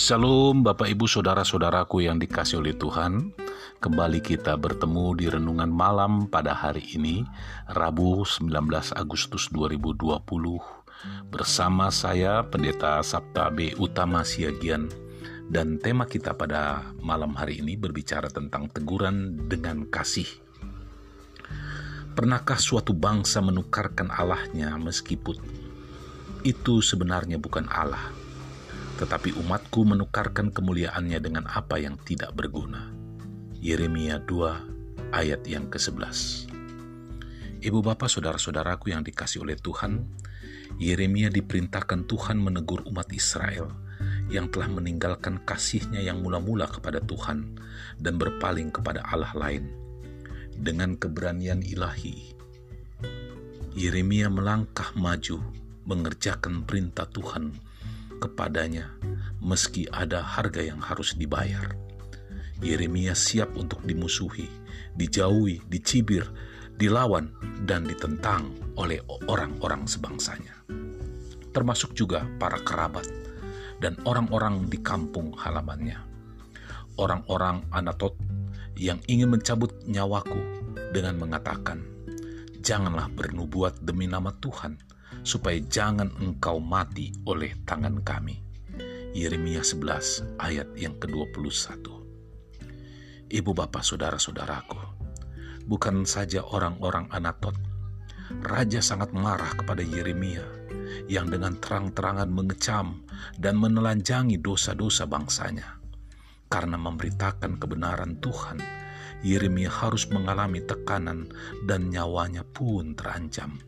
Shalom Bapak Ibu Saudara-saudaraku yang dikasih oleh Tuhan. Kembali kita bertemu di Renungan Malam pada hari ini Rabu 19 Agustus 2020 Bersama saya Pendeta Sabta B. Utama Siagian. Dan tema kita pada malam hari ini berbicara tentang teguran dengan kasih. Pernahkah suatu bangsa menukarkan Allahnya meskipun itu sebenarnya bukan Allah tetapi umatku menukarkan kemuliaannya dengan apa yang tidak berguna. Yeremia 2 ayat yang ke-11 Ibu bapak saudara-saudaraku yang dikasih oleh Tuhan, Yeremia diperintahkan Tuhan menegur umat Israel yang telah meninggalkan kasihnya yang mula-mula kepada Tuhan dan berpaling kepada Allah lain. Dengan keberanian ilahi, Yeremia melangkah maju mengerjakan perintah Tuhan kepadanya meski ada harga yang harus dibayar. Yeremia siap untuk dimusuhi, dijauhi, dicibir, dilawan, dan ditentang oleh orang-orang sebangsanya. Termasuk juga para kerabat dan orang-orang di kampung halamannya. Orang-orang Anatot yang ingin mencabut nyawaku dengan mengatakan, Janganlah bernubuat demi nama Tuhan, supaya jangan engkau mati oleh tangan kami. Yeremia 11 ayat yang ke-21. Ibu bapak saudara-saudaraku, bukan saja orang-orang Anatot, Raja sangat marah kepada Yeremia yang dengan terang-terangan mengecam dan menelanjangi dosa-dosa bangsanya. Karena memberitakan kebenaran Tuhan, Yeremia harus mengalami tekanan dan nyawanya pun terancam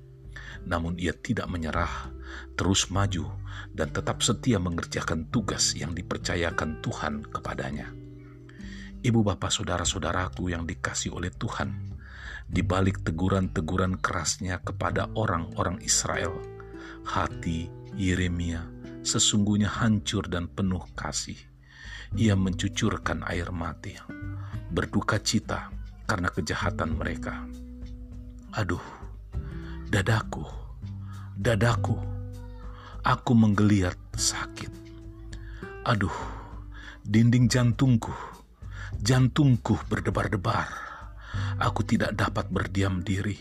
namun ia tidak menyerah, terus maju, dan tetap setia mengerjakan tugas yang dipercayakan Tuhan kepadanya. Ibu bapak saudara-saudaraku yang dikasih oleh Tuhan, di balik teguran-teguran kerasnya kepada orang-orang Israel, hati Yeremia sesungguhnya hancur dan penuh kasih. Ia mencucurkan air mati, berduka cita karena kejahatan mereka. Aduh, Dadaku, dadaku, aku menggeliat sakit. Aduh, dinding jantungku, jantungku berdebar-debar. Aku tidak dapat berdiam diri,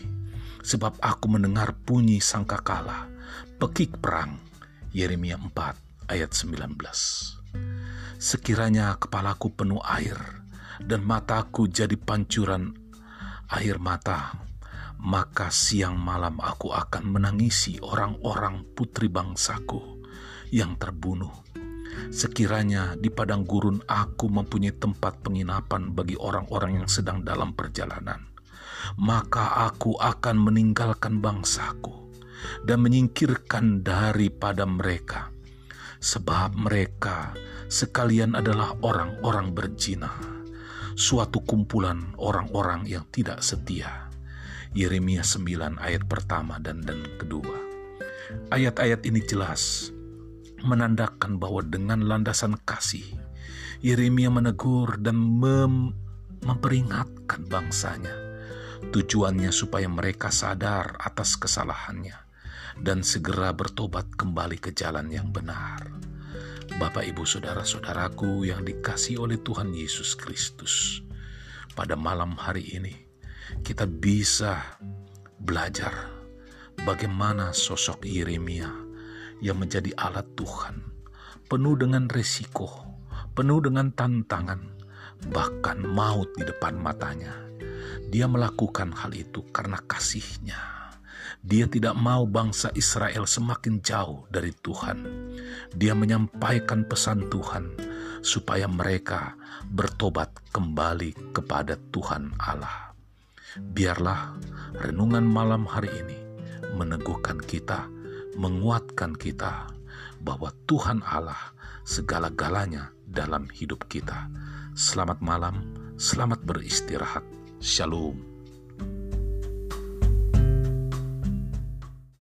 sebab aku mendengar bunyi sangkakala, pekik perang. Yeremia 4 ayat 19. Sekiranya kepalaku penuh air dan mataku jadi pancuran air mata maka siang malam aku akan menangisi orang-orang putri bangsaku yang terbunuh. Sekiranya di padang gurun aku mempunyai tempat penginapan bagi orang-orang yang sedang dalam perjalanan, maka aku akan meninggalkan bangsaku dan menyingkirkan daripada mereka, sebab mereka sekalian adalah orang-orang berzina, suatu kumpulan orang-orang yang tidak setia Yeremia 9 ayat pertama dan dan kedua. Ayat-ayat ini jelas menandakan bahwa dengan landasan kasih Yeremia menegur dan mem memperingatkan bangsanya. Tujuannya supaya mereka sadar atas kesalahannya dan segera bertobat kembali ke jalan yang benar. Bapak, ibu, saudara-saudaraku yang dikasih oleh Tuhan Yesus Kristus, pada malam hari ini kita bisa belajar bagaimana sosok Yeremia yang menjadi alat Tuhan, penuh dengan resiko, penuh dengan tantangan, bahkan maut di depan matanya. Dia melakukan hal itu karena kasihnya. Dia tidak mau bangsa Israel semakin jauh dari Tuhan. Dia menyampaikan pesan Tuhan supaya mereka bertobat kembali kepada Tuhan Allah. Biarlah renungan malam hari ini meneguhkan kita, menguatkan kita bahwa Tuhan Allah segala-galanya dalam hidup kita. Selamat malam, selamat beristirahat. Shalom.